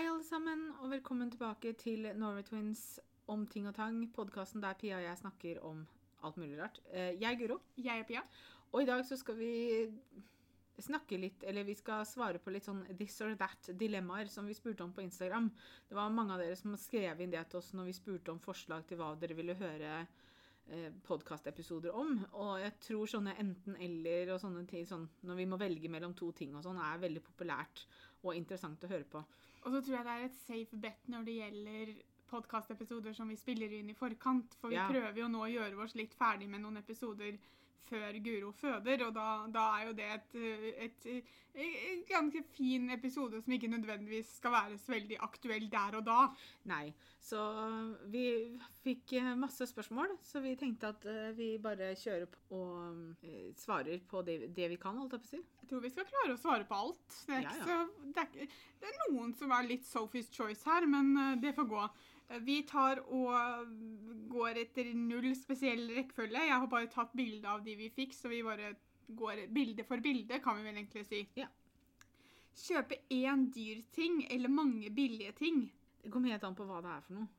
Hei, alle sammen, og velkommen tilbake til Norway Twins om ting og tang. Podkasten der Pia og jeg snakker om alt mulig rart. Eh, Jeg er Guro, Jeg er Pia. og i dag så skal vi snakke litt, eller vi skal svare på litt sånn this or that-dilemmaer som vi spurte om på Instagram. Det var mange av dere som skrev inn det til oss når vi spurte om forslag til hva dere ville høre eh, podkastepisoder om. Og jeg tror sånne enten-eller og sånne ting, sånn, når vi må velge mellom to ting og sånn, er veldig populært og interessant å høre på. Og så tror jeg det er et safe bet når det gjelder podkastepisoder som vi spiller inn i forkant. For vi Ja. prøver jo nå å gjøre oss litt ferdig med noen episoder før Guro føder, og da, da er jo det et, et, et, et ganske fin episode som ikke nødvendigvis skal være så veldig aktuell der og da. Nei. Så vi fikk eh, masse spørsmål, så vi tenkte at eh, vi bare kjører på og eh, svarer på det, det vi kan, holdt jeg på å si. Jeg tror vi skal klare å svare på alt. Det er, Ja, ja. så, det er, det er noen som er litt Sophie's choice her, men det får gå. Vi tar og går etter null spesiell rekkefølge. Jeg har bare tatt bilde av de vi fikk, så vi bare går bilde for bilde, kan vi vel egentlig si. Ja. Kjøpe én dyr ting eller mange billige ting. Det kommer helt an på hva det er for noe.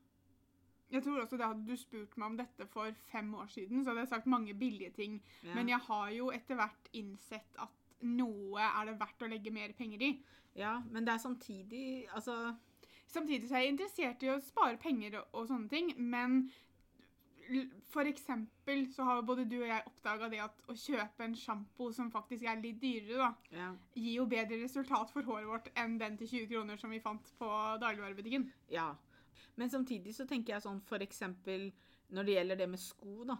Jeg tror også det Hadde du spurt meg om dette for fem år siden, så hadde jeg sagt mange billige ting. Ja. Men jeg har jo etter hvert innsett at noe er det verdt å legge mer penger i. ja, men det er samtidig Altså Samtidig så er jeg interessert i å spare penger og, og sånne ting, men for eksempel så har både du og jeg oppdaga det at å kjøpe en sjampo som faktisk er litt dyrere, da, ja. gir jo bedre resultat for håret vårt enn den til 20 kroner som vi fant på dagligvarebutikken. ja. Men samtidig så tenker jeg sånn for eksempel når det gjelder det med sko, da.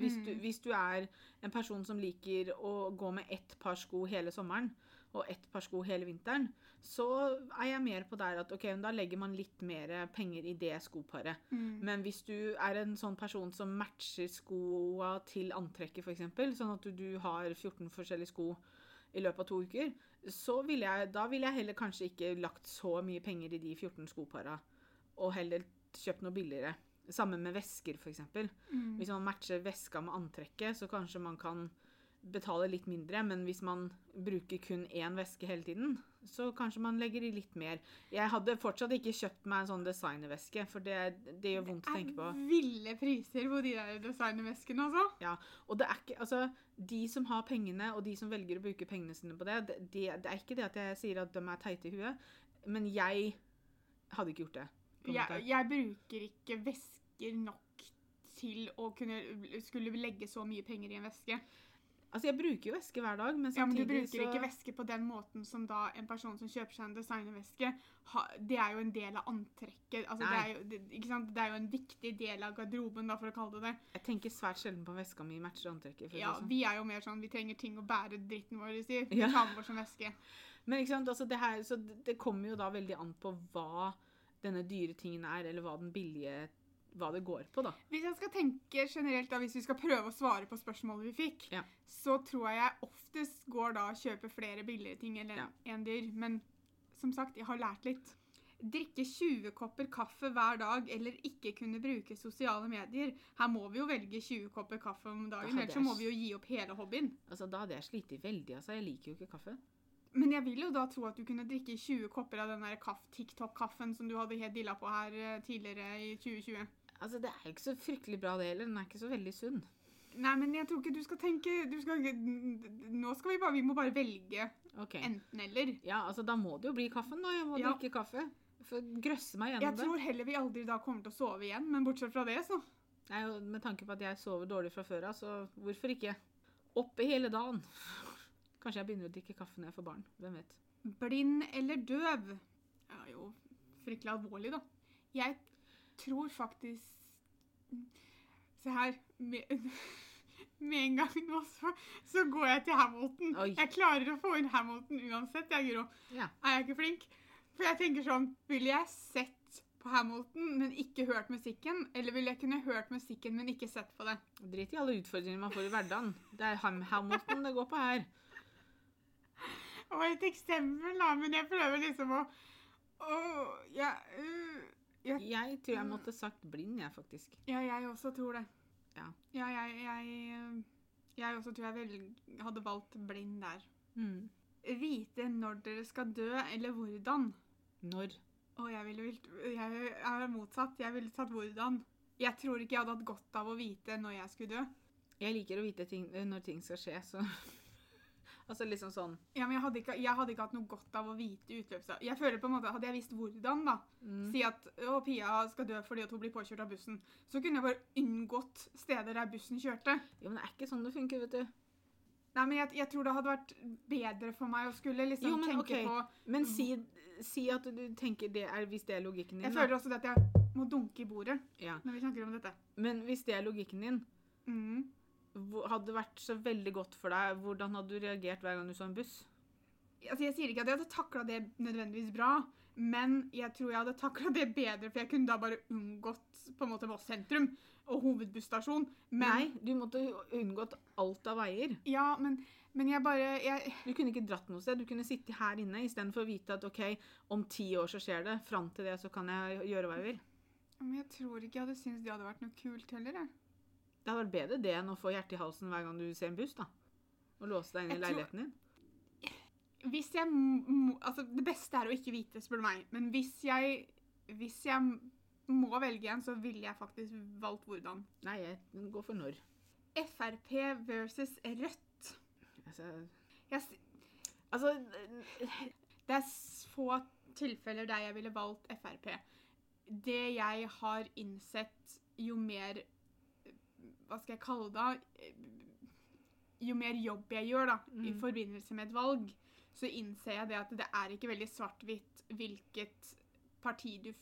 Hvis, du, Mm. hvis du er en person som liker å gå med ett par sko hele sommeren og ett par sko hele vinteren, så er jeg mer på der at ok, da legger man litt mer penger i det skoparet. Men hvis du er en sånn person som matcher skoa til antrekket, f.eks., sånn at du, du har 14 forskjellige sko i løpet av to uker, så vil jeg, da ville jeg heller kanskje ikke lagt så mye penger i de 14 skopara, og heller kjøpt noe billigere. Sammen med vesker, f.eks. Mm. Hvis man matcher veska med antrekket, så kanskje man kan betale litt mindre, men hvis man bruker kun én veske hele tiden, så kanskje man legger i litt mer. Jeg hadde fortsatt ikke kjøpt meg en sånn designerveske, for det, det gjør vondt å tenke på. Det er ville priser på de der designerveskene, altså. Ja, og det er ikke, altså, De som har pengene, og de som velger å bruke pengene sine på det, det, det, det er ikke det at jeg sier at de er teite i huet, men jeg hadde ikke gjort det. Jeg, jeg bruker ikke væsker nok til å kunne skulle legge så mye penger i en veske. Altså, Jeg bruker jo væske hver dag, men samtidig så Ja, men du bruker så ikke væske på den måten som da en person som kjøper seg en designerveske, det er jo en del av antrekket. Altså, det, er jo, det, det er jo en viktig del av garderoben, da, for å kalle det det. Jeg tenker svært sjelden på veska mi matcher antrekket. Ja, sånn. Vi er jo mer sånn vi trenger ting å bære dritten vår i. Vi Ja. tar med oss som veske. Men ikke sant, altså det, her, så det, det kommer jo da veldig an på hva denne dyre tingen er, eller hva den billige hva det går på, da. Hvis jeg skal tenke generelt, da, hvis vi skal prøve å svare på spørsmålet vi fikk, Ja. så tror jeg oftest går da og kjøper flere billigere ting enn Ja. en dyr. Men som sagt, jeg har lært litt. Drikke 20 kopper kaffe hver dag eller ikke kunne bruke sosiale medier. Her må vi jo velge 20 kopper kaffe om dagen, da ellers jeg så må vi jo gi opp hele hobbyen. Altså, Da hadde jeg slitt veldig. altså. Jeg liker jo ikke kaffe. Men jeg vil jo da tro at du kunne drikke 20 kopper av den der TikTok-kaffen som du hadde helt dilla på her eh, tidligere i 2020. Altså, Det er jo ikke så fryktelig bra, det heller. Den er ikke så veldig sunn. Nei, men jeg tror ikke du skal tenke du skal, Nå skal vi bare Vi må bare velge okay. enten-eller. Ja, altså, Da må det jo bli kaffen, da. Jeg må Ja. drikke kaffe. For grøsse meg Jeg gjennom det. tror heller vi aldri da kommer til å sove igjen, men bortsett fra det, så Nei, Med tanke på at jeg sover dårlig fra før av, så hvorfor ikke? Oppe hele dagen. Kanskje jeg begynner å drikke kaffe når jeg får barn. Hvem vet. Blind eller døv? Det er jo fryktelig alvorlig, da. Jeg tror faktisk Se her. Med, med en gang nå så, så går jeg til Hamilton. Oi. Jeg klarer å få inn Hamilton uansett, jeg, Guro. Ja. Er jeg ikke flink? For jeg tenker sånn Ville jeg sett på Hamilton, men ikke hørt musikken? Eller ville jeg kunne hørt musikken, men ikke sett på det? Drit i alle utfordringer man får i hverdagen. Det er Ham Hamilton det går på her. Det var et eksempel, da, men jeg prøver liksom å å, ja, øh, ja, Jeg tror jeg måtte sagt blind, jeg, faktisk. ja, jeg også tror det. Ja. Ja, jeg, jeg, øh, jeg også tror jeg vel hadde valgt blind der. Mm. Vite når dere skal dø, eller hvordan. Når? Og jeg ville jeg er motsatt. Jeg ville tatt hvordan. Jeg tror ikke jeg hadde hatt godt av å vite når jeg skulle dø. Jeg liker å vite ting, når ting skal skje, så Altså liksom sånn Ja, men jeg hadde, ikke, jeg hadde ikke hatt noe godt av å vite utløpsdag. Jeg føler på en måte, Hadde jeg visst hvordan, da mm. Si at å, Pia skal dø fordi at hun blir påkjørt av bussen. Så kunne jeg bare unngått steder der bussen kjørte. Jo, men det er ikke sånn det funker, vet du. Nei, men jeg, jeg tror det hadde vært bedre for meg å skulle liksom Jo, men tenke okay. på Men si, si at du tenker det er Hvis det er logikken din, Jeg da. føler også at jeg må dunke i bordet Ja. når vi snakker om dette. Men hvis det er logikken din, Mm. Hadde vært så veldig godt for deg, hvordan hadde du reagert hver gang du så en buss? Altså, jeg sier ikke at jeg hadde takla det nødvendigvis bra, men jeg tror jeg hadde takla det bedre, for jeg kunne da bare unngått på en måte Voss sentrum og hovedbusstasjon. Men, Nei, du måtte unngått alt av veier. Ja, men, men jeg bare jeg, Du kunne ikke dratt noe sted. Du kunne sitte her inne istedenfor å vite at OK, om ti år så skjer det. Fram til det så kan jeg gjøre hva jeg vil. Men jeg tror ikke jeg hadde syntes det hadde vært noe kult heller. Jeg. Det hadde vært bedre det enn å få hjertet i halsen hver gang du ser en buss, da. Og låse deg inn i Jeg tror- leiligheten din. Hvis jeg må Altså, det beste er å ikke vite, spør du meg. Men hvis jeg Hvis jeg må velge en, så ville jeg faktisk valgt hvordan. Nei, jeg går for når. Frp versus Rødt. Altså, Jeg, altså det er få tilfeller der jeg ville valgt Frp. Det jeg har innsett jo mer Hva skal jeg kalle det? da? Jo mer jobb jeg gjør da, i Mm. forbindelse med et valg, så innser jeg det at det er ikke veldig svart-hvitt hvilket parti du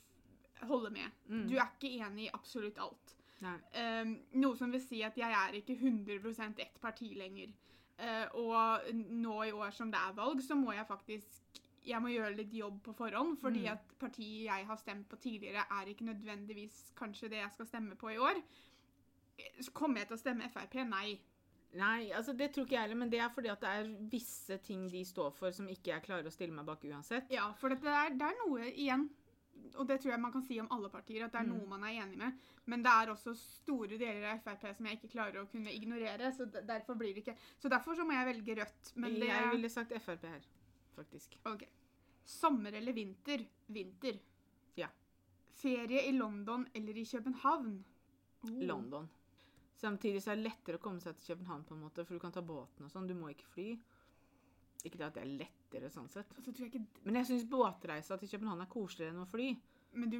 holder med. mm. Du er ikke enig i absolutt alt. Um, noe som vil si at jeg er ikke 100 ett parti lenger. Uh, og nå i år som det er valg, så må jeg faktisk jeg må gjøre litt jobb på forhånd, fordi Mm. at partiet jeg har stemt på tidligere, er ikke nødvendigvis kanskje det jeg skal stemme på i år. Kommer jeg til å stemme Frp? Nei. Nei, altså det tror ikke jeg heller, men det er fordi at det er visse ting de står for som ikke jeg klarer å stille meg bak uansett. Ja, for det er, det er noe igjen, og det tror jeg man kan si om alle partier, at det er Mm. noe man er enig med. Men det er også store deler av Frp som jeg ikke klarer å kunne ignorere, så derfor blir det ikke Så derfor så må jeg velge Rødt. Men det Jeg ville sagt Frp her, faktisk. Ok. Sommer eller vinter? Vinter. Ja. Ferie i London eller i København? Oh. London. Samtidig så er det lettere å komme seg til København, på en måte, for du kan ta båten og sånn. Du må ikke fly. Ikke det at det er lettere sånn sett. Altså, jeg ikke Men jeg syns båtreisa til København er koseligere enn å fly. Men du,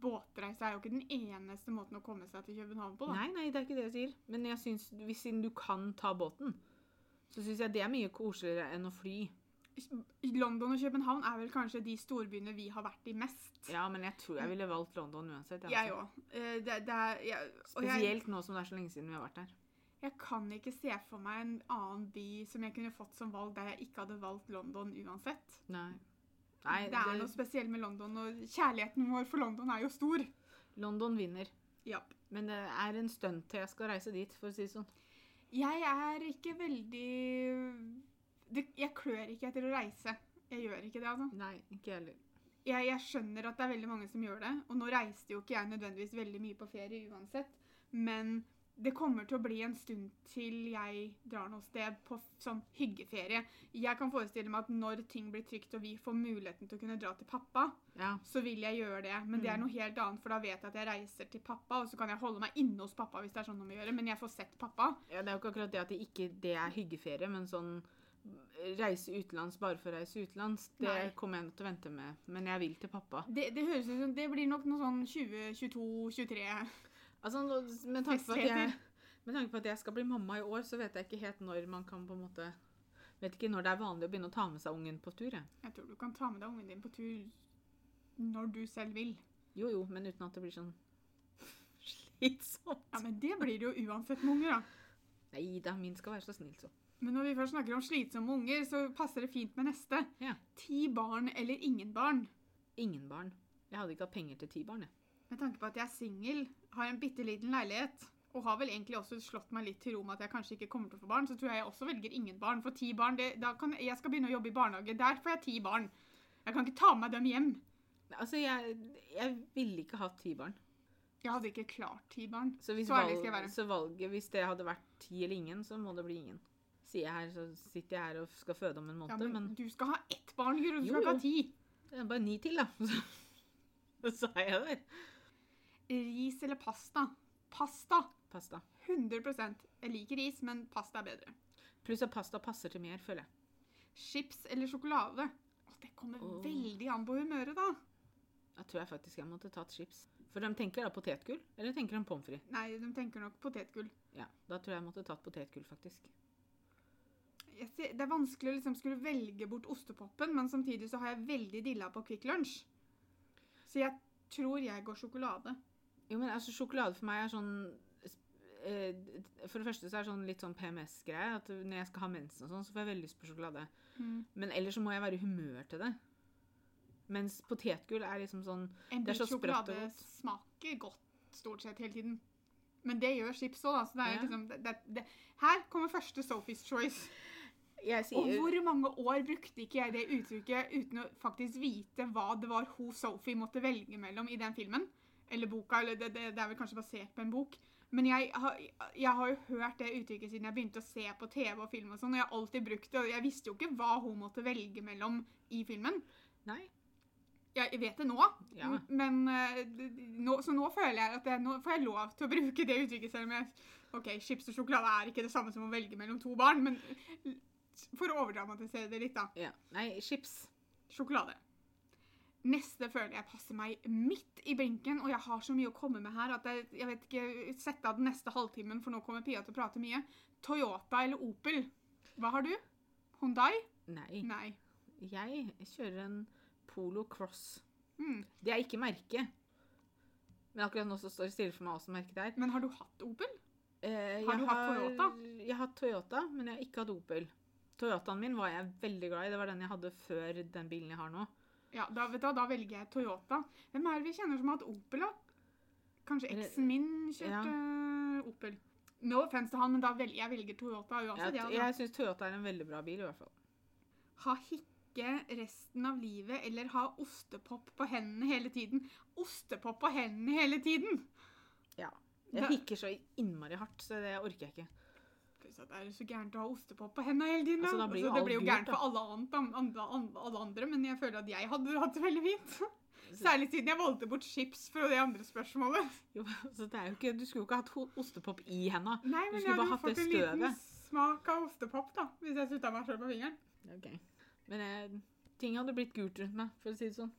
båtreise er jo ikke den eneste måten å komme seg til København på, da. Nei, nei, det er ikke det jeg sier. Men jeg synes, hvis siden du kan ta båten, så syns jeg det er mye koseligere enn å fly. London og København er vel kanskje de storbyene vi har vært i mest. Ja, men jeg tror jeg ville valgt London uansett. Jeg altså. òg. Det, det er jeg, Spesielt nå som det er så lenge siden vi har vært der. jeg kan ikke se for meg en annen by som jeg kunne fått som valg der jeg ikke hadde valgt London uansett. Nei. Nei, det er noe spesielt med London, og kjærligheten vår for London er jo stor. London vinner. Ja. Men det er en stund til jeg skal reise dit, for å si det sånn. Jeg er ikke veldig det, Jeg klør ikke etter å reise. Jeg gjør ikke det, altså. Nei, ikke heller. Jeg, jeg skjønner at det er veldig mange som gjør det, og nå reiste jo ikke jeg nødvendigvis veldig mye på ferie uansett, men det kommer til å bli en stund til jeg drar noe sted på sånn hyggeferie. Jeg kan forestille meg at når ting blir trygt og vi får muligheten til å kunne dra til pappa, Ja. så vil jeg gjøre det. Men det er Mm. noe helt annet, for da vet jeg at jeg reiser til pappa, og så kan jeg holde meg inne hos pappa hvis det er sånn om å gjøre, men jeg får sett pappa. ja, det er jo ikke akkurat det at det ikke det er hyggeferie, men sånn reise utenlands bare for å reise utenlands, det Nei. kommer jeg til å vente med. Men jeg vil til pappa. Det, det høres ut som det blir nok noe sånn 2022-23. Altså, med tanke, på at jeg, med tanke på at jeg skal bli mamma i år, så vet jeg ikke helt når man kan på en måte Vet ikke når det er vanlig å begynne å ta med seg ungen på tur. Jeg. Jeg tror du kan ta med deg ungen din på tur når du selv vil. Jo jo, men uten at det blir sånn slitsomt. Ja, men det blir det jo uansett med unger, da. Nei da, min skal være så snill, så. Men når vi først snakker om slitsomme unger, så passer det fint med neste. Ja. Ti barn eller ingen barn. Ingen barn. Jeg hadde ikke hatt penger til ti barn, jeg. Med tanke på at jeg er singel, har en bitte liten leilighet, og har vel egentlig også slått meg litt til ro med at jeg kanskje ikke kommer til å få barn, så tror jeg jeg også velger ingen barn. For ti barn, det, da kan, jeg skal begynne å jobbe i barnehage. Der får jeg ti barn. Jeg kan ikke ta med dem hjem. Altså, jeg, jeg ville ikke hatt ti barn. Jeg hadde ikke klart ti barn. Så, hvis Så valg, så valget, hvis det hadde vært ti eller ingen, så må det bli ingen. Sier jeg her, så sitter jeg her og skal føde om en Ja, men, men du skal ha ett barn, Guro. Du skal ikke ha ti. Det er bare ni til, da. Så, er jeg det. Ris eller pasta? Pasta. Pasta. 100% Jeg liker ris, men pasta er bedre. Pluss at pasta passer til mer, føler jeg. Chips eller sjokolade? Det kommer oh. veldig an på humøret, da. Jeg tror jeg faktisk jeg måtte tatt chips. For de tenker da potetgull, eller tenker de pommes frites? Nei, de tenker nok potetgull. Ja, da tror jeg jeg måtte tatt potetgull, faktisk. Det er vanskelig å liksom skulle velge bort ostepopen, men samtidig så har jeg veldig dilla på Kvikk Lunsj. Så jeg tror jeg går sjokolade. Jo, men altså, sjokolade for meg er sånn eh, For det første så er det sånn litt sånn PMS-greie. At når jeg skal ha mensen og sånn, så får jeg veldig lyst på sjokolade. Men ellers så må jeg være i humør til det. Mens potetgull er liksom sånn En Det er så sprøtt og godt. sjokolade smaker godt stort sett hele tiden. Men det gjør chips òg, da. Så det er Ja. liksom, det, det, det. Her kommer første Sophie's Choice. Jeg Og hvor mange år brukte ikke jeg det uttrykket uten å faktisk vite hva det var hun Sophie måtte velge mellom i den filmen? Eller boka, eller det, det, det er vel kanskje basert på en bok. Men jeg har, jeg har jo hørt det uttrykket siden jeg begynte å se på TV og film og sånn, og jeg har alltid brukt det, og jeg visste jo ikke hva hun måtte velge mellom i filmen. Nei. Jeg vet det nå, Ja. men eh, nå, så nå føler jeg at jeg, nå får jeg lov til å bruke det uttrykket, selv om jeg OK, chips og sjokolade er ikke det samme som å velge mellom to barn, men for å overdramatisere det litt, da. Ja. Nei, chips. Sjokolade. Neste føler jeg passer meg midt i benken, og jeg har så mye å komme med her at jeg, jeg vet ikke Sett av den neste halvtimen, for nå kommer Pia til å prate mye. Toyota eller Opel? Hva har du? Hundai? Nei. Nei. Jeg kjører en Polo Cross. Mm. Det er ikke merket. Men akkurat nå så står det stille for meg også merket det er. Men har du hatt Opel? Eh, Har du du hatt Toyota? Jeg har hatt Toyota, men jeg har ikke hatt Opel. Toyotaen min var jeg veldig glad i. Det var den jeg hadde før den bilen jeg har nå. Ja, da, vet du, da velger jeg Toyota. Hvem er det vi kjenner som har hatt Opel, da? Kanskje eksen min kjørte Opel. No offense til han, men da velger jeg velger Toyota uansett. Ja, jeg jeg syns Toyota er en veldig bra bil, i hvert fall. Ha hikke resten av livet, eller ha ostepop på hendene hele tiden. Ostepop på hendene hele tiden! Ja. Jeg hikker så innmari hardt, så det orker jeg ikke. Pluss at det er så gærent å ha ostepop på hendene hele tiden. Altså, blir altså, det blir jo gærent for alle, annet, andre, alle andre, men jeg føler at jeg hadde hatt det veldig fint. Særlig siden jeg valgte bort chips for det andre spørsmålet. Jo, så det jo ikke, du skulle jo ikke hatt ostepop i henda. Nei, men jeg hadde jo fått en liten smak av ostepop, da, hvis jeg sutta meg sjøl på fingeren. Ok. Men eh, ting hadde blitt gult rundt meg, for å si det sånn.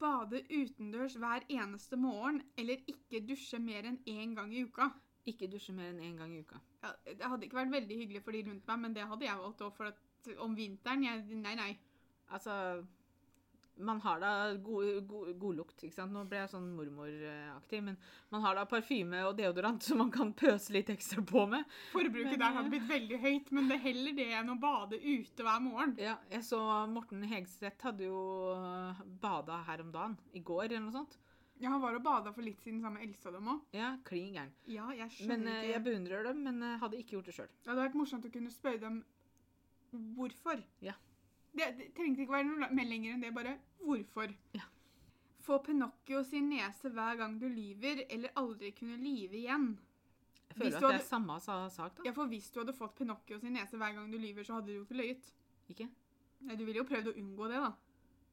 Bade utendørs hver eneste morgen, eller ikke dusje mer enn én gang i uka. Ikke dusje mer enn én gang i uka. Ja, det hadde ikke vært veldig hyggelig for de rundt meg, men det hadde jeg valgt òg, for at om vinteren jeg, Nei, nei. Altså Man har da god, god, god ikke sant. Nå ble jeg sånn mormoraktig, men man har da parfyme og deodorant som man kan pøse litt ekstra på med. Forbruket Men, der eh, hadde blitt veldig høyt, men det er heller det enn å bade ute hver morgen. Ja, jeg så Morten Hegseth hadde jo bada her om dagen. I går, eller noe sånt. Ja, han var og bada for litt siden sammen med Elsa dem òg. Ja, klin gæren. Ja, jeg skjønner men, ikke jeg beundrer dem, men eh, hadde ikke gjort det sjøl. Det hadde vært morsomt å kunne spørre dem hvorfor. Ja. Det, det trengte ikke være noe mer lenger enn det, bare hvorfor. Ja. Få Pinocchio sin nese hver gang du lyver, eller aldri kunne lyve igjen. Jeg føler at det hadde- er samme sa- sak, da. Ja, for hvis du hadde fått Pinocchio sin nese hver gang du lyver, så hadde du jo ikke løyet. Ikke? Nei, du ville jo prøvd å unngå det, da.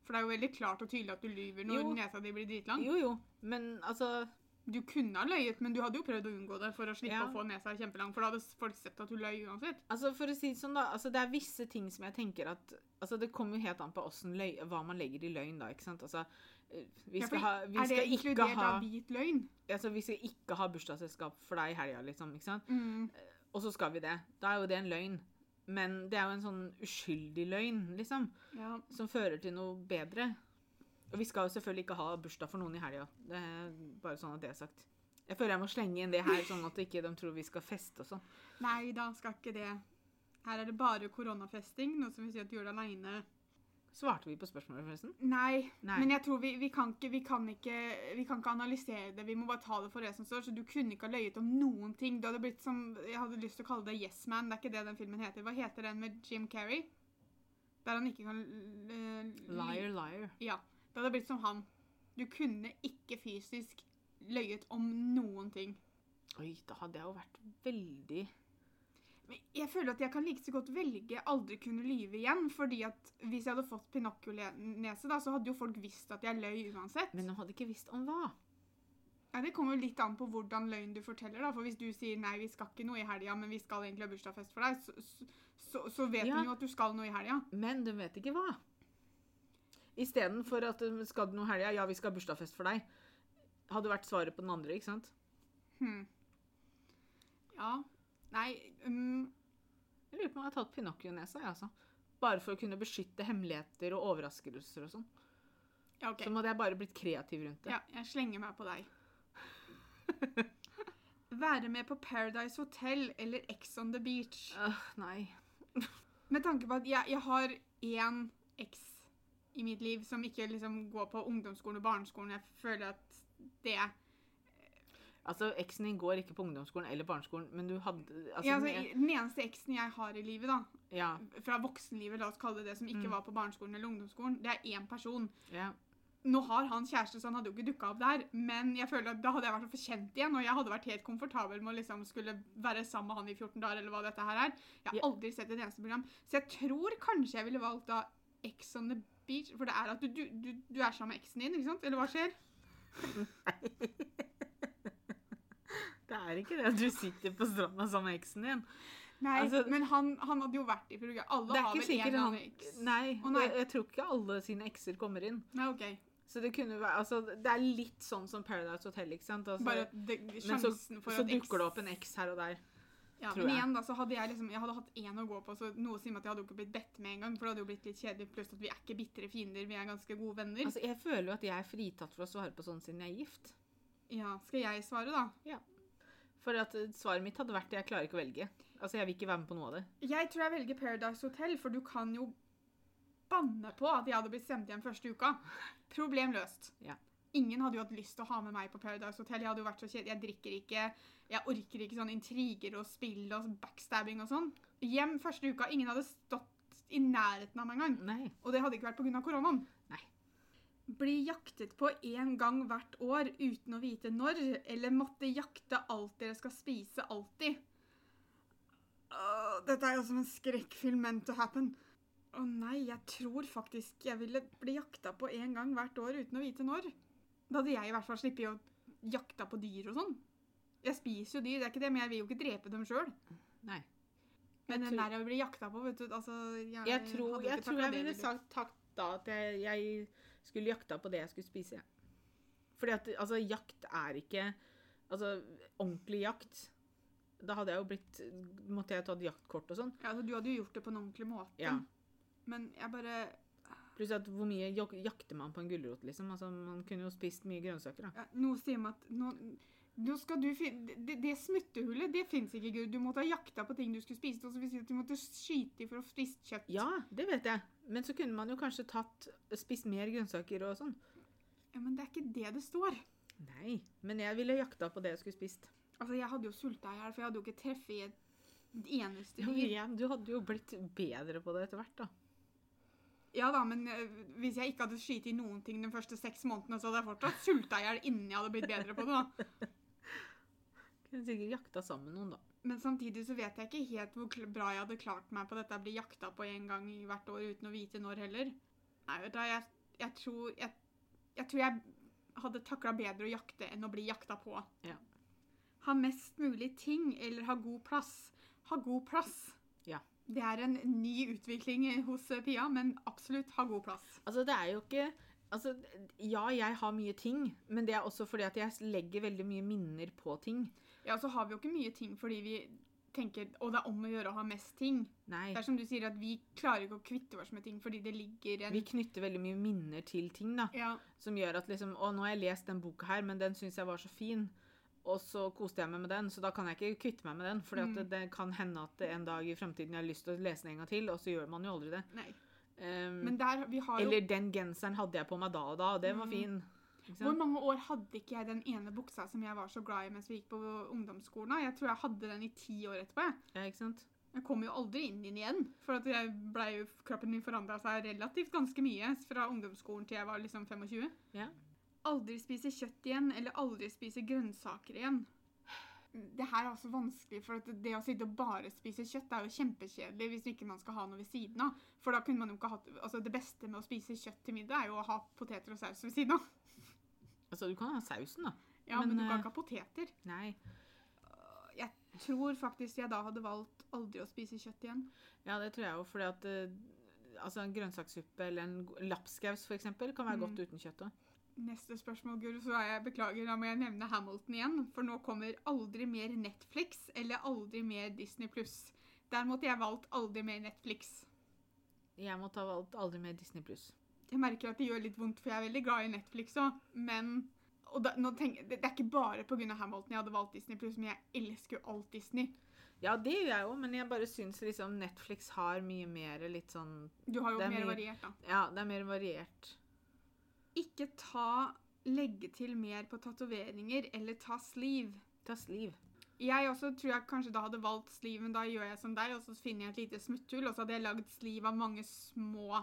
For det er jo veldig klart og tydelig at du lyver når Jo. nesa di blir dritlang. Jo, jo. Men altså Du kunne ha løyet, men du hadde jo prøvd å unngå det for å slippe Ja. å få nesa kjempelang, for da hadde folk sett at du løy uansett. Altså For å si det sånn, da. Altså Det er visse ting som jeg tenker at Altså Det kommer jo helt an på løy, hva man legger i løgn, da. ikke sant? Altså eh, Vi skal, ha, vi er det skal ikke inkludert ha av hvit løgn? Altså Vi skal ikke ha bursdagsselskap for deg i helga, liksom. ikke sant? Mm. Og så skal vi det. Da er jo det en løgn. Men det er jo en sånn uskyldig løgn, liksom. Ja. Som fører til noe bedre. Og vi skal jo selvfølgelig ikke ha bursdag for noen i helga. Det er bare sånn at det er sagt. Jeg føler jeg må slenge inn det her, sånn at ikke de tror vi skal feste og sånn. Nei da, skal ikke det. Her er det bare koronafesting, noe som vil si at du gjør det aleine. Svarte vi på spørsmålet, forresten? Nei, Nei. men jeg tror vi, vi, kan ikke, vi, kan ikke, vi kan ikke analysere det. Vi må bare ta det for det som står. Så du kunne ikke ha løyet om noen ting. Du hadde blitt som Jeg hadde lyst til å kalle det Yes Man. Det er ikke det den filmen heter. Hva heter den med Jim Carrey? Der han ikke kan eh, Liar, liar. Ja. Det hadde blitt som han. Du kunne ikke fysisk løyet om noen ting. Oi, da hadde jeg jo vært veldig Jeg føler at jeg kan like så godt velge aldri kunne lyve igjen, fordi at hvis jeg hadde fått Pinocchio-nese, da, så hadde jo folk visst at jeg løy uansett. Men de hadde ikke visst om hva. Ja, Det kommer jo litt an på hvordan løgn du forteller. da, for Hvis du sier nei, vi skal ikke noe i helga, men vi skal egentlig ha bursdagsfest for deg, så, så, så, vet Ja. hun jo at du skal noe i helga. Men hun vet ikke hva. Istedenfor at 'skal skal noe i helga, ja, vi skal ha bursdagsfest for deg, hadde vært svaret på den andre, ikke sant? Hmm. Ja. Nei um, Jeg lurer på om jeg har tatt Pinocchio-nesa, jeg, altså. Bare for å kunne beskytte hemmeligheter og overraskelser og sånn. Ja, OK. Så måtte jeg bare blitt kreativ rundt det. Ja, jeg slenger meg på deg. Være med på Paradise Hotel eller Ex on the Beach. Uh, nei. Med tanke på at jeg, jeg har én eks i mitt liv som ikke liksom går på ungdomsskolen og barneskolen. Jeg føler at det Altså, eksen din går ikke på ungdomsskolen eller barneskolen, men du hadde altså, ja, altså, Den eneste eksen jeg har i livet, da, ja, fra voksenlivet, la oss kalle det det, som ikke Mm. var på barneskolen eller ungdomsskolen, det er én person. ja. Nå har han kjæreste, så han hadde jo ikke dukka opp der, men jeg føler at da hadde jeg vært for kjent igjen, og jeg hadde vært helt komfortabel med å liksom skulle være sammen med han i 14 dager, eller hva dette her er. Jeg har aldri sett et eneste program. Så jeg tror kanskje jeg ville valgt da Ex on the Beach, for det er at du, du, du, du er sammen med eksen din, ikke sant? Eller hva skjer? Det er ikke det at du sitter på stranda sammen med eksen din. Nei, Altså- men han, han hadde jo vært i program. Alle har vel en han eks. Nei, oh, nei. Jeg, jeg tror ikke alle sine ekser kommer inn. Nei, ok. Så det kunne være Altså, det er litt sånn som Paradise Hotel, ikke sant? Altså, Bare det, sjansen så, for at Så dukker det opp en eks her og der. Ja, men igjen da, så hadde jeg liksom, jeg hadde hatt én å gå på, så noe sier meg at jeg hadde jo ikke blitt bedt med en gang, for det hadde jo blitt litt kjedelig, pluss at vi er ikke bitre fiender, vi er ganske gode venner. Altså, Jeg føler jo at jeg er fritatt for å svare på sånn siden jeg er gift. ja, skal jeg svare da? For at eh, svaret mitt hadde vært at jeg klarer ikke å velge. Altså, Jeg vil ikke være med på noe av det. Jeg tror jeg velger Paradise Hotel, for du kan jo banne på at jeg hadde blitt sendt hjem første uka. Problem løst. Ja. Ingen hadde jo hatt lyst til å ha med meg på Paradise Hotel. Jeg hadde jo vært så kjedelig. Jeg drikker ikke. Jeg orker ikke sånn intriger og spill og backstabbing og sånn. Hjem første uka. Ingen hadde stått i nærheten av meg engang. Og det hadde ikke vært pga. koronaen. Bli jaktet på én gang hvert år uten å vite når, eller måtte jakte alt dere skal spise alltid. Uh, dette er jo som en skrekkfilm meant to happen. Å nei, jeg tror faktisk jeg ville bli jakta på én gang hvert år uten å vite når. Da hadde jeg i hvert fall sluppet å jakta på dyr og sånn. Jeg spiser jo dyr, det er ikke det, men jeg vil jo ikke drepe dem sjøl. Nei. Men den der å bli jakta på, vet du altså Jeg, Jeg tror jeg, tror jeg ville sagt takk da at jeg, jeg skulle jakta på det jeg skulle spise. Fordi at altså, jakt er ikke Altså, ordentlig jakt Da hadde jeg jo blitt Måtte jeg tatt jaktkort og sånn. Ja, altså, du hadde jo gjort det på en ordentlig måte. Ja. Men jeg bare Pluss at hvor mye jak jakter man på en gulrot, liksom? Altså, man kunne jo spist mye grønnsaker, da. ja, Noe sier meg at nå, nå skal du finne, det, det smuttehullet, det fins ikke, Gud. Du måtte ha jakta på ting du skulle spise. Og så vil si at du måtte skyte for å spise kjøtt. Ja, det vet jeg. Men så kunne man jo kanskje tatt spist mer grønnsaker og sånn. Ja, Men det er ikke det det står. Nei, men jeg ville jakta på det jeg skulle spist. Altså, Jeg hadde jo sulta i hjel, for jeg hadde jo ikke treffet et eneste Ja, dyr. igjen, du hadde jo blitt bedre på det etter hvert, da. Ja da, men eh, hvis jeg ikke hadde skutt i noen ting de første seks månedene, så hadde jeg fortsatt sulta i hjel innen jeg hadde blitt bedre på det. da. Kunne sikkert jakta sammen noen, da. Men samtidig så vet jeg ikke helt hvor bra jeg hadde klart meg på dette å bli jakta på en gang i hvert år uten å vite når heller. Nei, vet du jeg, jeg tror jeg, jeg tror jeg hadde takla bedre å jakte enn å bli jakta på. Ja. Ha mest mulig ting eller ha god plass. Ha god plass. Ja. Det er en ny utvikling hos eh, Pia, men absolutt ha god plass. Altså, det er jo ikke Altså, ja, jeg har mye ting, men det er også fordi at jeg legger veldig mye minner på ting. Ja, så har vi jo ikke mye ting fordi vi tenker Og det er om å gjøre å ha mest ting. Nei. Det er som du sier, at vi klarer ikke å kvitte oss med ting fordi det ligger en Vi knytter veldig mye minner til ting, da. ja, Som gjør at liksom Å, nå har jeg lest den boka her, men den syns jeg var så fin. Og så koste jeg meg med den, så da kan jeg ikke kvitte meg med den. For Mm. det, det kan hende at en dag i fremtiden jeg har lyst til å lese den en gang til, og så gjør man jo aldri det. Nei. Um, Men der, vi har jo eller den genseren hadde jeg på meg da og da, og det var Mm. fin. Hvor mange år hadde ikke jeg den ene buksa som jeg var så glad i mens vi gikk på ungdomsskolen? Jeg tror jeg hadde den i ti år etterpå. jeg. Ja, ikke sant? Jeg kom jo aldri inn i den igjen. For at jeg ble jo, kroppen min forandra seg relativt ganske mye fra ungdomsskolen til jeg var liksom 25. Ja. Aldri spise kjøtt igjen, eller aldri spise grønnsaker igjen. det her er også vanskelig, for at det å sitte og bare spise kjøtt er jo kjempekjedelig hvis ikke man skal ha noe ved siden av. For da kunne man jo ikke hatt Altså, det beste med å spise kjøtt til middag er jo å ha poteter og saus ved siden av. Altså, du kan ha sausen, da. Ja, men, Men, du kan eh, ikke ha poteter. Nei. Jeg tror faktisk jeg da hadde valgt aldri å spise kjøtt igjen. Ja, det tror jeg jo, fordi at eh, altså, en grønnsakssuppe eller en lapskaus eksempel, kan være Mm. godt uten kjøtt òg. Neste spørsmål, Guru, så er jeg beklager, da må jeg nevne Hamilton igjen. For nå kommer aldri mer Netflix eller aldri mer Disney pluss. Der måtte jeg valgt aldri mer Netflix. Jeg måtte ha valgt aldri mer Disney pluss. Jeg merker at det gjør litt vondt, for jeg er veldig glad i Netflix òg, men og da, nå tenk, det, det er ikke bare pga. Hamilton jeg hadde valgt Disney pluss, men jeg elsker jo alt Disney. Ja, det gjør jeg òg, men jeg bare syns liksom Netflix har mye mer litt sånn Du har jo Det er mer variert, da. Ja, det er mer variert. Ikke ta legge til mer på tatoveringer eller ta sleeve. Ta sliv. Jeg også tror jeg kanskje da hadde valgt sleeve, men da gjør jeg som deg, og så finner jeg et lite smutthull, og så hadde jeg lagd sleeve av mange små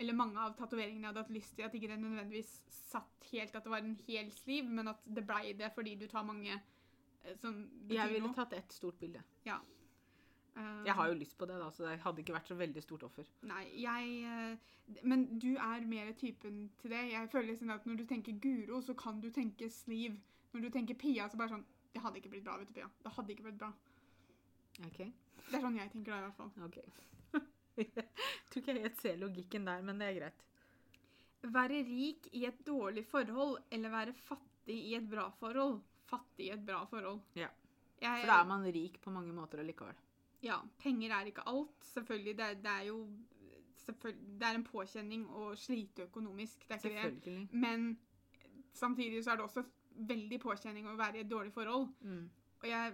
Eller mange av tatoveringene jeg hadde hatt lyst til. At ikke det nødvendigvis satt helt at det var en hel sliv, men at det blei det fordi du tar mange sånn betyr Jeg ville tatt ett stort bilde. Eh, Jeg har jo lyst på det, da, så det hadde ikke vært så veldig stort offer. Nei, jeg eh, Men du er mer typen til det. Jeg føler liksom at når du tenker Guro, så kan du tenke sliv. Når du tenker Pia, så bare sånn Det hadde ikke blitt bra, vet du, Pia. Det hadde ikke blitt bra. Okay. Det er sånn jeg tenker da, i hvert fall. ok. tror ikke jeg helt ser logikken der, men det er greit. Være rik i et dårlig forhold eller være fattig i et bra forhold? Fattig i et bra forhold. Ja. Jeg, For da er man rik på mange måter allikevel. Ja, penger er ikke alt. Selvfølgelig, det, det er jo Det er en påkjenning å slite økonomisk, det er ikke det. Selvfølgelig. Men samtidig så er det også veldig påkjenning å være i et dårlig forhold. Mm. Og jeg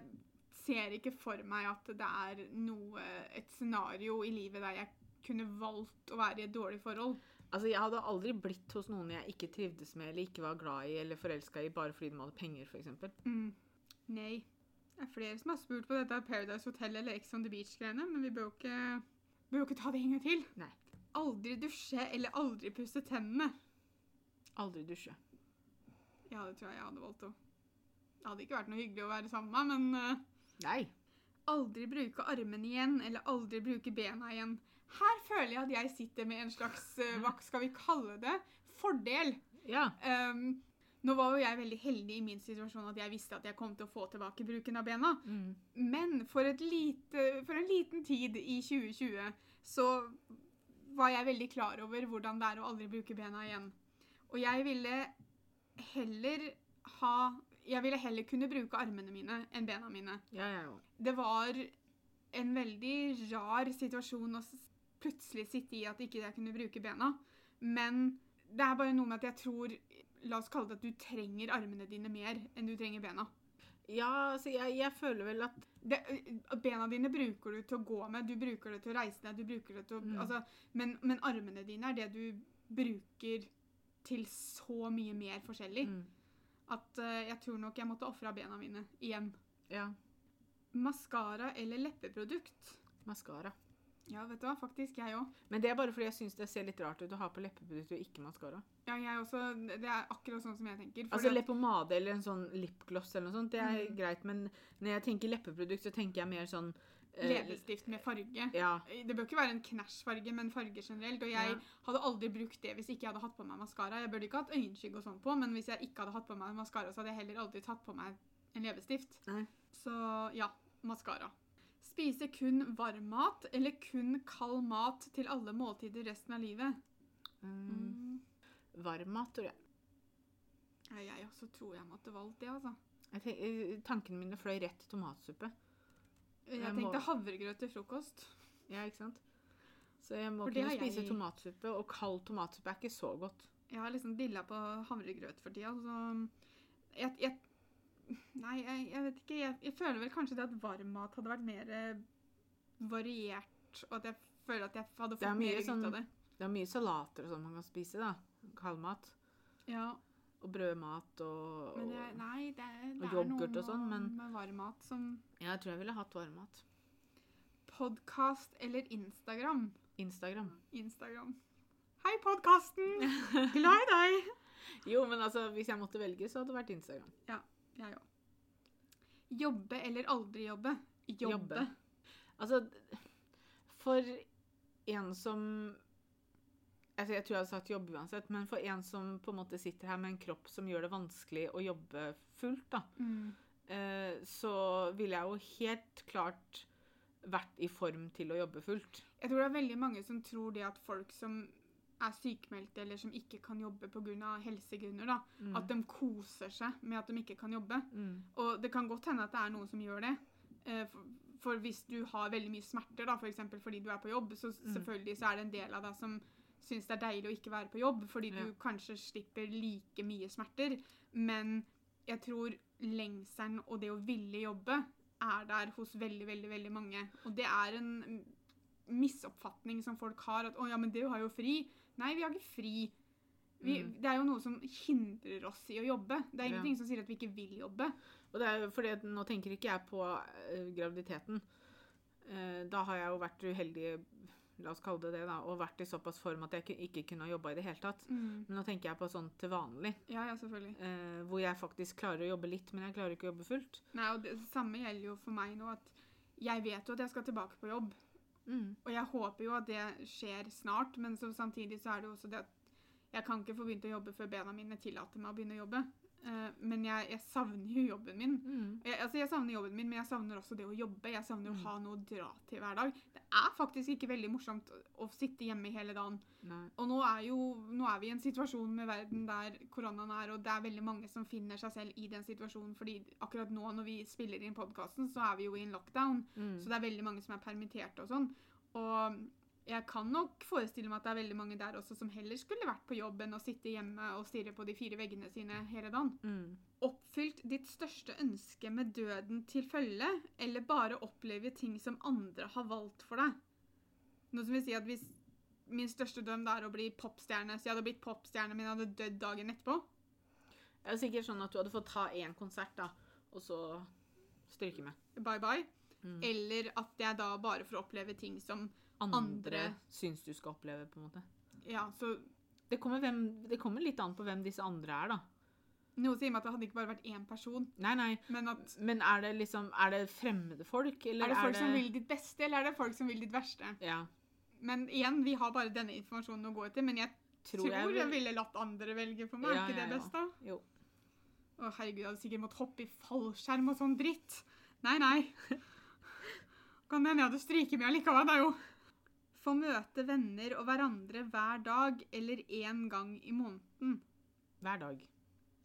ser ikke for meg at det er noe, et scenario i livet der jeg kunne valgt å være i et dårlig forhold. Altså, Jeg hadde aldri blitt hos noen jeg ikke trivdes med eller ikke var glad i eller forelska i bare fordi de hadde penger, f.eks. Mm. Nei. Det er flere som har spurt på dette Paradise Hotel eller Ex on the Beach-greiene, men vi bør jo ikke, bør jo ikke ta det en gang til. Nei. Aldri dusje eller aldri pusse tennene. Aldri dusje. Ja, det tror jeg jeg hadde valgt òg. Det hadde ikke vært noe hyggelig å være sammen med, men uh... Nei. aldri bruke armene igjen eller aldri bruke bena igjen. Her føler jeg at jeg sitter med en slags, eh, hva skal vi kalle det, fordel. Ja. Um, nå var jo jeg veldig heldig i min situasjon at jeg visste at jeg kom til å få tilbake bruken av bena. Mm. Men for, et lite, for en liten tid i 2020 så var jeg veldig klar over hvordan det er å aldri bruke bena igjen. Og jeg ville heller ha Jeg ville heller kunne bruke armene mine enn bena mine. Ja, ja, ja. Det var en veldig rar situasjon å plutselig sitte i at ikke jeg kunne bruke bena. Men det er bare noe med at jeg tror La oss kalle det at du trenger armene dine mer enn du trenger bena. Ja, altså, jeg, jeg føler vel at det, bena dine bruker du til å gå med, du bruker det til å reise deg, du bruker det til å Mm. altså, men, men armene dine er det du bruker til så mye mer forskjellig. mm, At uh, jeg tror nok jeg måtte ofra bena mine igjen. Ja. Maskara eller leppeprodukt? Maskara. Ja, vet du hva, faktisk jeg òg. Men det er bare fordi jeg syns det ser litt rart ut å ha på leppeprodukt og ikke maskara. Ja, jeg også. Det er akkurat sånn som jeg tenker. Altså leppepomade eller en sånn lipgloss eller noe sånt, det er Mm. greit, men når jeg tenker leppeprodukt, så tenker jeg mer sånn eh, Leppestift med farge. Ja. Det bør ikke være en knæsjfarge, men farge generelt. Og jeg Ja. hadde aldri brukt det hvis ikke jeg hadde hatt på meg maskara. Jeg burde ikke hatt øyenskygge og sånn på, men hvis jeg ikke hadde hatt på meg maskara, så hadde jeg heller aldri tatt på meg en leppestift. Så ja, maskara. Spise kun varm mat eller kun kald mat til alle måltider resten av livet? Mm, varm mat, tror jeg. Ja, jeg også tror jeg måtte valgt det, altså. jeg tenk, eh, tankene mine fløy rett til tomatsuppe. Jeg Jeg må- tenkte havregrøt til frokost. Ja, ikke sant? Så jeg må kunne spise jeg- tomatsuppe, og kald tomatsuppe er ikke så godt. Jeg har liksom dilla på havregrøt for tida, så jeg, jeg Nei, jeg, jeg vet ikke. Jeg, jeg føler vel kanskje det at varm mat hadde vært mer eh, variert, og at jeg føler at jeg hadde fått mer ut sånn- av det. Det er mye salater og sånn man kan spise, da. Kaldmat. Ja, Og brødmat og det, nei, det, det og yoghurt og sånn, men- med varm mat som Jeg tror jeg ville hatt varmmat. Podkast eller Instagram? Instagram. Instagram. Hei, podkasten! Glad i deg! Jo, men altså, hvis jeg måtte velge, så hadde det vært Instagram. Jeg òg. Jobbe eller aldri jobbe? Jobbe. Jobbe. Altså, for en som altså Jeg tror jeg hadde sagt jobbe uansett, men for en som på en måte sitter her med en kropp som gjør det vanskelig å jobbe fullt, da, Mm. eh, så ville jeg jo helt klart vært i form til å jobbe fullt. Jeg tror det er veldig mange som tror det at folk som er sykmeldte eller som ikke kan jobbe pga. helsegrunner, da, Mm. at de koser seg med at de ikke kan jobbe. Mm. Og det kan godt hende at det er noen som gjør det. Eh, For, for hvis du har veldig mye smerter, da, for fordi du er på jobb, så Mm. selvfølgelig så er det en del av deg som syns det er deilig å ikke være på jobb, fordi Ja. du kanskje slipper like mye smerter. Men jeg tror lengselen og det å ville jobbe er der hos veldig, veldig, veldig mange. Og det er en misoppfatning som folk har, at 'å ja, men du har jo fri'. Nei, vi har ikke fri. Vi, Mm. Det er jo noe som hindrer oss i å jobbe. Det er Ja. ingenting som sier at vi ikke vil jobbe. Og det er fordi nå tenker ikke jeg på eh, graviditeten. Eh, da har jeg jo vært uheldig, la oss kalle det det, da, og vært i såpass form at jeg ikke, kunne ha jobba i det hele tatt. Men nå tenker jeg på sånn til vanlig, Ja, ja, selvfølgelig. eh, hvor jeg faktisk klarer å jobbe litt, men jeg klarer ikke å jobbe fullt. Nei, og det samme gjelder jo for meg nå, at jeg vet jo at jeg skal tilbake på jobb. Mm. Og jeg håper jo at det skjer snart, men samtidig så er det jo også det at jeg kan ikke få begynt å jobbe før bena mine tillater meg å begynne å jobbe. Eh, men jeg, jeg savner jo jobben min. Mm. Jeg, altså jeg savner jobben min, men jeg savner også det å jobbe. Jeg savner å Mm. ha noe å dra til hver dag. Det er faktisk ikke veldig morsomt å, å sitte hjemme hele dagen. Nei. Og nå er, jo, nå er vi i en situasjon med verden der koronaen er, og det er veldig mange som finner seg selv i den situasjonen, fordi akkurat nå når vi spiller inn podkasten, så er vi jo i en lockdown. Mm. Så det er veldig mange som er permitterte og sånn. Og jeg kan nok forestille meg at det er veldig mange der også som heller skulle vært på jobb enn å sitte hjemme og stirre på de fire veggene sine hele dagen. Mm. Oppfylt ditt største ønske med døden til følge, eller bare oppleve ting som andre har valgt for deg? Noe som vil si at hvis min største drøm er å bli popstjerne, så jeg hadde blitt popstjerne, men jeg hadde dødd dagen etterpå. Det er sikkert sånn at du hadde fått ta én konsert, da, og så stryke med. Bye bye. Mm. Eller at jeg da bare får oppleve ting som Andre, andre- syns du skal oppleve, på en måte. Ja, så Det kommer, hvem, det kommer litt an på hvem disse andre er, da. noe sier meg at det hadde ikke bare vært én person, Nei, nei. men at Men er det liksom Er det fremmede folk, eller Er det folk som vil ditt beste, eller er det folk som vil ditt verste? Ja. Men igjen, vi har bare denne informasjonen å gå etter, men jeg Tror, tror, jeg, jeg, ville latt andre velge for meg. Ja, er ikke det ja, ja. best, da? Jo. Å, herregud, jeg hadde sikkert måttet hoppe i fallskjerm og sånn dritt. Nei, nei. Kan hende jeg hadde stryket med allikevel, da jo. Få møte venner og hverandre hver dag eller én gang i måneden. Hver dag.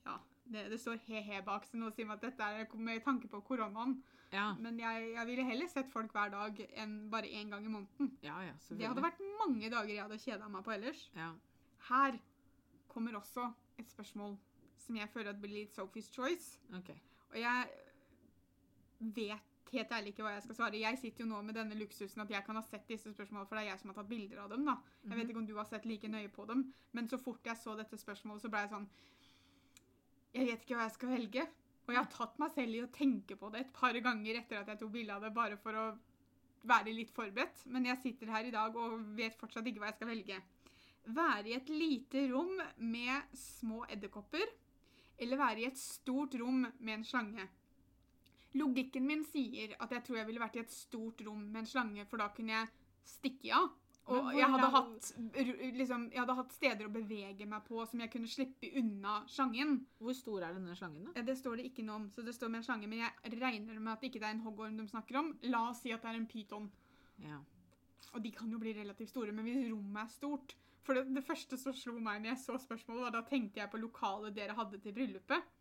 Ja, det, det står he-he bak, så nå sier vi at dette er med tanke på koronaen. Ja. Men jeg, jeg ville heller sett folk hver dag enn bare én gang i måneden. Ja, ja, Det hadde vært mange dager jeg hadde kjeda meg på ellers. Ja. Her kommer også et spørsmål som jeg føler at blir litt Sophie's choice. Okay. Og jeg vet helt ærlig ikke hva jeg skal svare. Jeg sitter jo nå med denne luksusen at jeg kan ha sett disse spørsmålene, for det er jeg som har tatt bilder av dem. da. Jeg vet ikke om du har sett like nøye på dem, men så fort jeg så dette spørsmålet, så ble jeg sånn Jeg vet ikke hva jeg skal velge. Og jeg har tatt meg selv i å tenke på det et par ganger etter at jeg tok bilde av det, bare for å være litt forberedt. Men jeg sitter her i dag og vet fortsatt ikke hva jeg skal velge. Være i et lite rom med små edderkopper, eller være i et stort rom med en slange. Logikken min sier at jeg tror jeg ville vært i et stort rom med en slange, for da kunne jeg stikke av. Og jeg hadde, hatt, liksom, jeg hadde hatt steder å bevege meg på som jeg kunne slippe unna slangen. Hvor stor er denne slangen, da? Det står det ikke noe om, så det står med en slange, men jeg regner med at det ikke er en hoggorm de snakker om. La oss si at det er en pyton. Ja. Og de kan jo bli relativt store, men hvis rommet er stort For det, det første som slo meg når jeg så spørsmålet, var da tenkte jeg på lokalet dere hadde til bryllupet.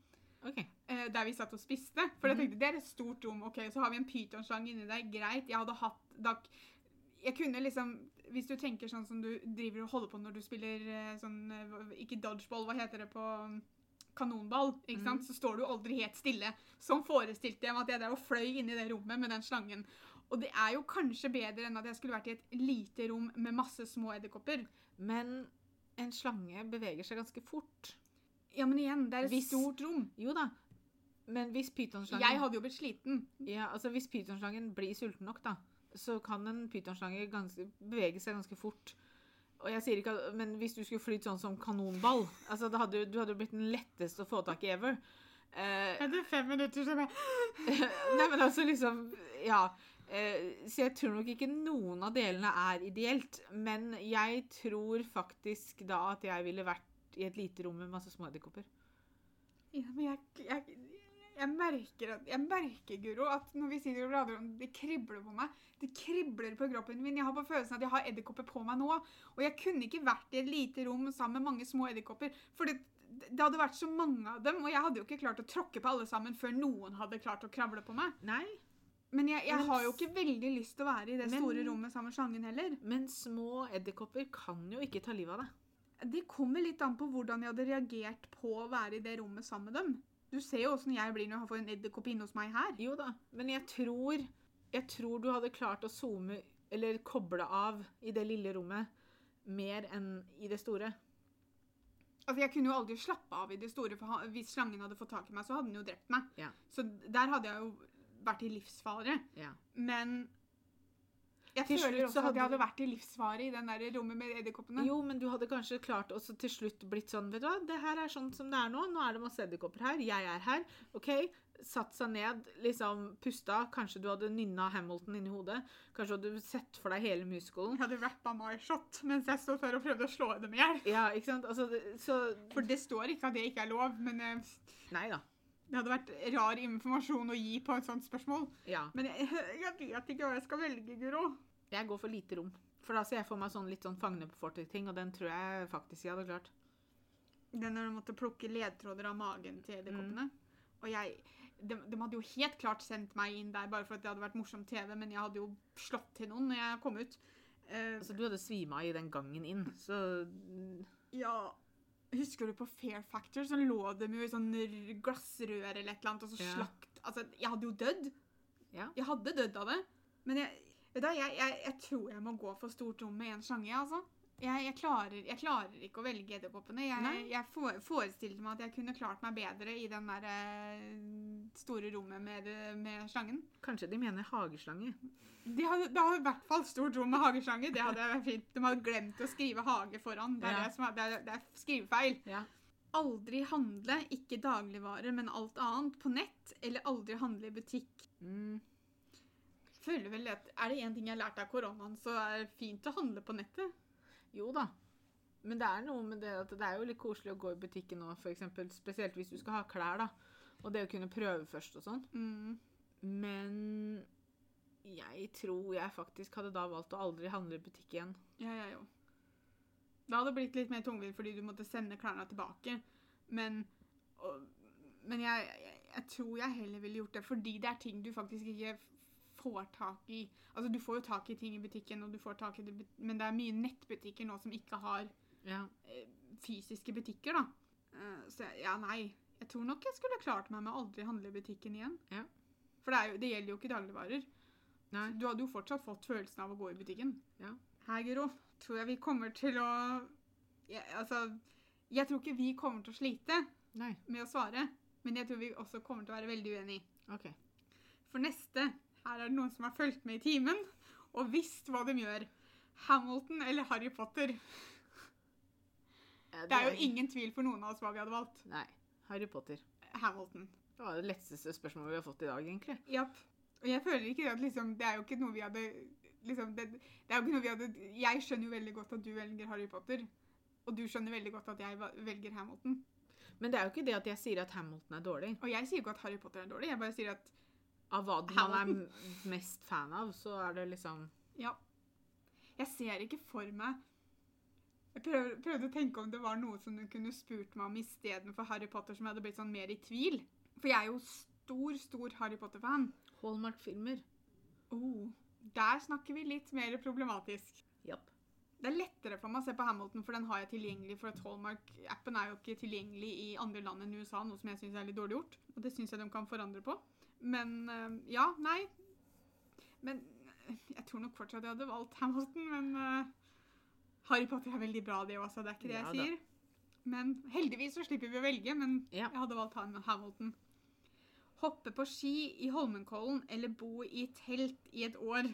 OK. eh, der vi satt og spiste. For jeg Mhm. tenkte, det er et stort rom. ok, Så har vi en pytonslang inni der. Greit. Jeg hadde hatt da, Jeg kunne liksom Hvis du tenker sånn som du driver og holder på når du spiller eh, sånn eh, Ikke dodgeball, hva heter det på um, Kanonball. ikke sant? Mm. Så står du aldri helt stille. Sånn forestilte jeg meg at jeg der og fløy inn i det rommet med den slangen. Og det er jo kanskje bedre enn at jeg skulle vært i et lite rom med masse små edderkopper. Men en slange beveger seg ganske fort. Ja, men igjen, det er et Hvis- stort rom. Jo da. Men hvis pytonslangen Jeg hadde jo blitt sliten. ja, altså hvis pytonslangen blir sulten nok, da, så kan en pytonslange bevege seg ganske fort. Og jeg sier ikke at, Men hvis du skulle flytt sånn som kanonball altså det hadde, Du hadde jo blitt den letteste å få tak i ever. Uh, er det fem minutter som er Nei, men altså liksom Ja. Uh, så jeg tror nok ikke noen av delene er ideelt. Men jeg tror faktisk da at jeg ville vært i et lite rom med masse små edderkopper. Ja, men jeg, jeg, jeg merker at, jeg merker, Guro, at når vi sitter og prater om det kribler på meg. Det kribler på kroppen min. Jeg har på følelsen at jeg har edderkopper på meg nå. Og jeg kunne ikke vært i et lite rom sammen med mange små edderkopper. For det, det hadde vært så mange av dem, og jeg hadde jo ikke klart å tråkke på alle sammen før noen hadde klart å kravle på meg. Nei, Men jeg, jeg Men har jo ikke veldig lyst til å være i det Men- store rommet sammen med slangen heller. men små edderkopper kan jo ikke ta livet av deg. Det kommer litt an på hvordan jeg hadde reagert på å være i det rommet sammen med dem. Du ser jo åssen jeg blir når jeg får en edderkopp inne hos meg her. Jo da, men jeg tror Jeg tror du hadde klart å zoome eller koble av i det lille rommet mer enn i det store. Altså, Jeg kunne jo aldri slappe av i det store, for hvis slangen hadde fått tak i meg, så hadde den jo drept meg. Ja. Så der hadde jeg jo vært i livsfare. Ja. Men jeg Til føler også hadde... at jeg hadde- vært i livsfare i den der rommet med edderkoppene. Jo, men du hadde kanskje klart også til slutt blitt sånn Vet du hva, det her er sånn som det er nå. Nå er det masse edderkopper her. Jeg er her. OK? Satt seg ned, liksom pusta. Kanskje du hadde nynna Hamilton inni hodet. Kanskje du hadde sett for deg hele musicalen. Jeg hadde rappa My Shot mens jeg stod før og prøvde å slå dem i hjel. Ja, ikke sant? Altså, det- så For det står ikke at det ikke er lov, men eh, Nei da. Det hadde vært rar informasjon å gi på et sånt spørsmål. Ja. Men jeg, jeg vet ikke hva jeg skal velge, Guro. Jeg går for lite rom. For da ser jeg for meg sånn litt sånn Fangene på fortet-ting, og den tror jeg faktisk jeg hadde klart. Den når du måtte plukke ledtråder av magen til edderkoppene. Mm. Og jeg de, de hadde jo helt klart sendt meg inn der bare for at det hadde vært morsom TV, men jeg hadde jo slått til noen når jeg kom ut. Uh, Altså, du hadde svima i den gangen inn, så ja Husker du på Fair Factor? Så lå de jo i sånn glassrør eller et eller annet, og så Ja. slakt Altså, jeg hadde jo dødd. Ja. Jeg hadde dødd av det. Men jeg, du, jeg, jeg, jeg tror jeg må gå for stort rom med én sjange, altså. Jeg, klarer, jeg klarer ikke å velge edderkoppene. Jeg, jeg for, forestilte meg at jeg kunne klart meg bedre i den der eh, store rommet med, med slangen. Kanskje de mener hageslange. De hadde, det hadde i hvert fall stort rom med hageslange. Det hadde vært fint. De hadde glemt å skrive hage foran. Det er, Ja. det som er, det er, det er skrivefeil. Ja. Aldri handle, ikke dagligvarer, men alt annet, på nett. Eller aldri handle i butikk. Mm. Føler vel at Er det én ting jeg har lært av koronaen, så er det fint å handle på nettet. Jo da. Men det er noe med det at det er jo litt koselig å gå i butikken nå, eksempel, spesielt hvis du skal ha klær, da. Og det å kunne prøve først og sånn. Mm. Men jeg tror jeg faktisk hadde da valgt å aldri handle i butikk igjen. Ja, jeg òg. Det hadde blitt litt mer tungvint fordi du måtte sende klærne tilbake. Men, og, men jeg, jeg, jeg tror jeg heller ville gjort det fordi det er ting du faktisk ikke får tak i. Altså, du får jo tak i ting i butikken, og du får tak i det, men det er mye nettbutikker nå som ikke har Ja. eh, fysiske butikker, da. Eh, så ja, nei. Jeg tror nok jeg skulle klart meg med å aldri handle i butikken igjen. Ja. For det, jo, det gjelder jo ikke dagligvarer. Nei. Du hadde jo fortsatt fått følelsen av å gå i butikken. Ja. Her, Guro, tror jeg vi kommer til å jeg, Altså, jeg tror ikke vi kommer til å slite Nei. med å svare, men jeg tror vi også kommer til å være veldig uenige. OK. For neste her er det noen som har fulgt med i timen og visst hva de gjør. Hamilton eller Harry Potter? Ja, Det er jo ingen tvil for noen av oss hva vi hadde valgt. Nei. Harry Potter. Hamilton. Det var det letteste spørsmålet vi har fått i dag, egentlig. Yep. Og jeg føler ikke at liksom, det er jo ikke noe vi hadde liksom, det, det er jo ikke noe vi hadde Jeg skjønner jo veldig godt at du velger Harry Potter. Og du skjønner veldig godt at jeg velger Hamilton. Men det er jo ikke det at jeg sier at Hamilton er dårlig. Og jeg sier ikke at Harry Potter er dårlig. Jeg bare sier at Av hva man er mest fan av, så er det liksom ja. Jeg ser ikke for meg Jeg prøvde, prøvde å tenke om det var noe som du kunne spurt meg om istedenfor Harry Potter, som jeg hadde blitt sånn mer i tvil. For jeg er jo stor, stor Harry Potter-fan. Hallmark-filmer. Oh, der snakker vi litt mer problematisk. Japp. Det er lettere for meg å se på Hamilton, for den har jeg tilgjengelig. For at Hallmark-appen er jo ikke tilgjengelig i andre land enn USA, noe som jeg syns er litt dårlig gjort. Og det syns jeg de kan forandre på. Men eh, ja, nei. Men eh, jeg tror nok fortsatt jeg hadde valgt Hamilton, men eh, Harry Potter er veldig bra, det også. Det er ikke det jeg sier. Men heldigvis så slipper vi å velge, men jeg hadde valgt han- Hamilton. Hoppe på ski i Holmenkollen eller bo i telt i et år.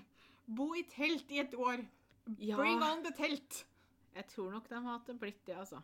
Bo i telt i et år. Bring on the telt! Jeg tror nok de hadde blitt det, altså.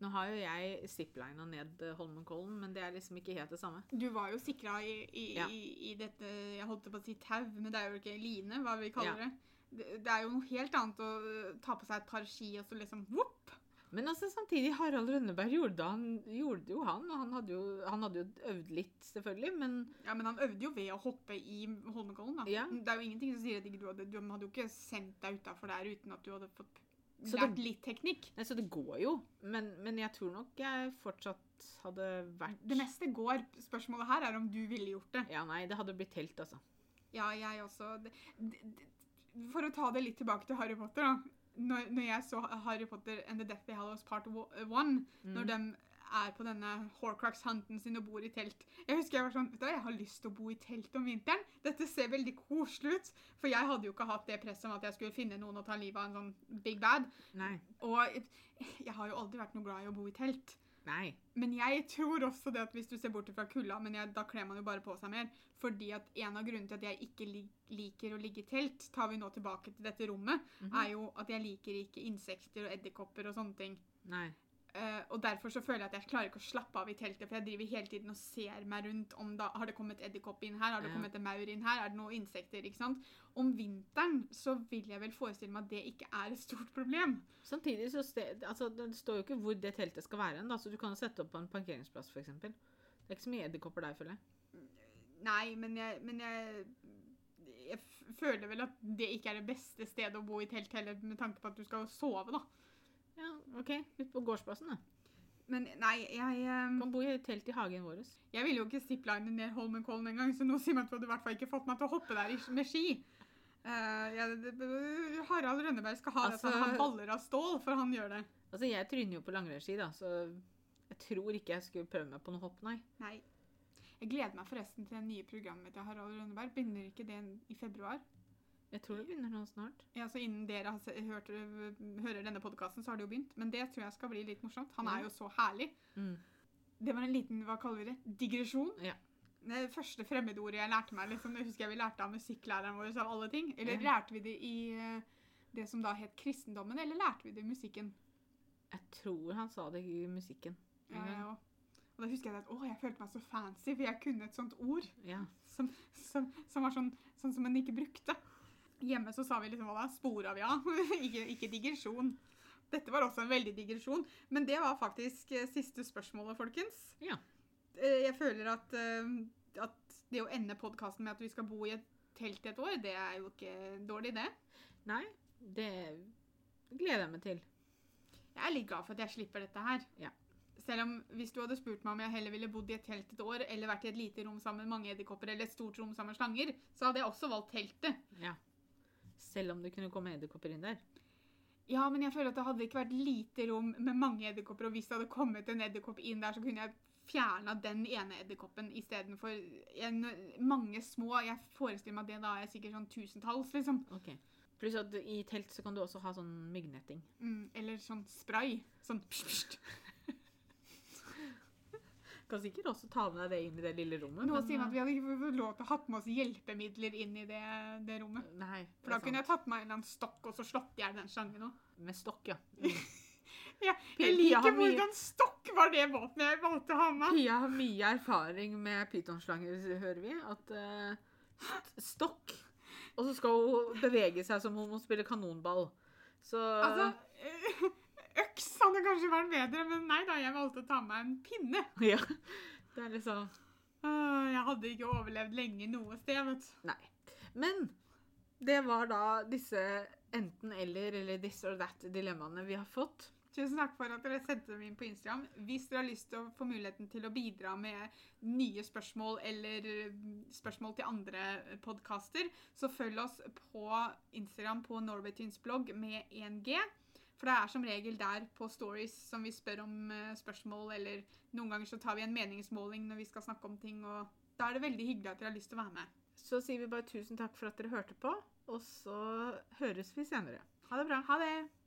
Nå har jo jeg ziplina ned Holmenkollen, men det er liksom ikke helt det samme. Du var jo sikra i, i, Ja. i, i dette Jeg holdt på å si tau, men det er jo ikke line, hva vi kaller Ja. det. Det. Er jo noe helt annet å øh, ta på seg et par ski og så liksom whoop! Men altså samtidig, Harald Rønneberg gjorde det han gjorde jo han. og Han hadde jo, han hadde jo øvd litt, selvfølgelig, men Ja, men han øvde jo ved å hoppe i Holmenkollen, da. Ja. Det er jo ingenting som sier at ikke du hadde Du hadde jo ikke sendt deg utafor der uten at du hadde fått Så lært det- litt teknikk. Nei, Så det går jo. Men, men jeg tror nok jeg fortsatt hadde vært Det meste går. Spørsmålet her er om du ville gjort det. Ja, nei, det hadde blitt telt, altså. Ja, jeg også. Det, det, for å ta det litt tilbake til Harry Potter, da. Når, når jeg så Harry Potter and The Deathly Hallows Part 1, når Mm. de er på denne Horcrux-hunten sin og bor i telt Jeg husker jeg var sånn Vet du jeg har lyst til å bo i telt om vinteren. Dette ser veldig koselig ut. For jeg hadde jo ikke hatt det presset om at jeg skulle finne noen å ta livet av en sånn big bad. Nei. Og jeg har jo aldri vært noe glad i å bo i telt. Nei. Men jeg tror også det at hvis du ser bort fra kulda, men jeg, da kler man jo bare på seg mer. Fordi at en av grunnene til at jeg ikke liker å ligge i telt, tar vi nå tilbake til dette rommet, Mhm. er jo at jeg liker ikke insekter og edderkopper og sånne ting. Nei. Eh, og derfor så føler jeg at jeg klarer ikke å slappe av i teltet, for jeg driver hele tiden og ser meg rundt om da har det kommet edderkopp inn her, har det Ja. kommet en maur inn her, er det noen insekter, ikke sant? Om vinteren så vil jeg vel forestille meg at det ikke er et stort problem. Samtidig så ste, altså, det står jo ikke hvor det teltet skal være. hen, så Du kan jo sette opp på en parkeringsplass, f.eks. Det er ikke så mye edderkopper der, føler jeg. Nei, men jeg, men jeg jeg føler vel at det ikke er det beste stedet å bo i telt heller, med tanke på at du skal sove, da. OK. Ut på gårdsplassen, da. Men nei, jeg um... Kan bo i telt i hagen vår. Jeg ville jo ikke zipline ned Holmenkollen engang, så nå sier man at du hadde i hvert fall ikke fått meg til å hoppe der med ski. Uh, ja, det- det- Harald Rønneberg skal ha Altså- det, han har baller av stål, for han gjør det. Altså, Jeg tryner jo på langrennsski, da, så jeg tror ikke jeg skulle prøve meg på noe hopp, nei. Nei. Jeg gleder meg forresten til det nye programmet til Harald Rønneberg. Begynner ikke det i februar? Jeg tror det begynner nå snart. Ja, så Innen dere har hørt, hører denne podkasten, så har det jo begynt. Men det tror jeg skal bli litt morsomt. Han er jo så herlig. Mm. Det var en liten hva kaller vi det, digresjon. Ja. Det første fremmedordet jeg lærte meg, liksom, det husker jeg vi lærte av musikklæreren vår av alle ting. Eller Ja. lærte vi det i eh, det som da het kristendommen, eller lærte vi det i musikken? Jeg tror han sa det i musikken. Ja, ja, ja. Og da husker jeg at å, jeg følte meg så fancy, for jeg kunne et sånt ord Ja. som, som, som var sånn, sånn som man ikke brukte. Hjemme så sa vi liksom hva da? Spor av, ja. ikke, ikke digresjon. Dette var også en veldig digresjon. Men det var faktisk eh, siste spørsmålet, folkens. Ja. Eh, Jeg føler at, eh, at det å ende podkasten med at vi skal bo i et telt et år, det er jo ikke dårlig idé. Nei, det gleder jeg meg til. Jeg er litt glad for at jeg slipper dette her. Ja. Selv om hvis du hadde spurt meg om jeg heller ville bodd i et telt et år, eller vært i et lite rom sammen med mange edderkopper, eller et stort rom sammen med slanger, så hadde jeg også valgt teltet. Ja. Selv om det kunne komme edderkopper inn der. Ja, men jeg føler at det hadde ikke vært lite rom med mange edderkopper, og hvis det hadde kommet en edderkopp inn der, så kunne jeg fjerna den ene edderkoppen istedenfor mange små. Jeg forestiller meg at det da er sikkert sånn tusentalls, liksom. Ok. Pluss at i telt så kan du også ha sånn myggnetting. Mm, eller sånn spray. Sånn pst, pst. Kan sikkert også ta med deg det inn i det lille rommet. Nå sier vi at vi hadde ikke fått lov til å ha med oss hjelpemidler inn i det, det rommet. Nei. For da kunne jeg tatt meg en eller annen stokk og så slått i hjel den slangen òg. Med stokk, ja. Mm. Ja, jeg liker hvordan stokk var det våpenet jeg valgte å ha med. Pia har mye erfaring med pytonslanger, hører vi. At uh, stokk Og så skal hun bevege seg som om hun må spille kanonball. Så Altså, øks hadde kanskje vært bedre, men nei da, jeg valgte å ta med en pinne. Ja. Det er liksom Åh, Jeg hadde ikke overlevd lenge noe sted, vet du. Nei. Men det var da disse enten-eller eller this or that-dilemmaene vi har fått. Tusen takk for at dere sendte dem inn på Instagram. Hvis dere har lyst til å få muligheten til å bidra med nye spørsmål eller mm, spørsmål til andre podkaster, så følg oss på Instagram på Norwaytunes blogg med 1G. For det er som regel der på stories som vi spør om eh, spørsmål, eller noen ganger så tar vi en meningsmåling når vi skal snakke om ting, og da er det veldig hyggelig at dere har lyst til å være med. Så sier vi bare tusen takk for at dere hørte på, og så høres vi senere. Ha det bra. Ha det!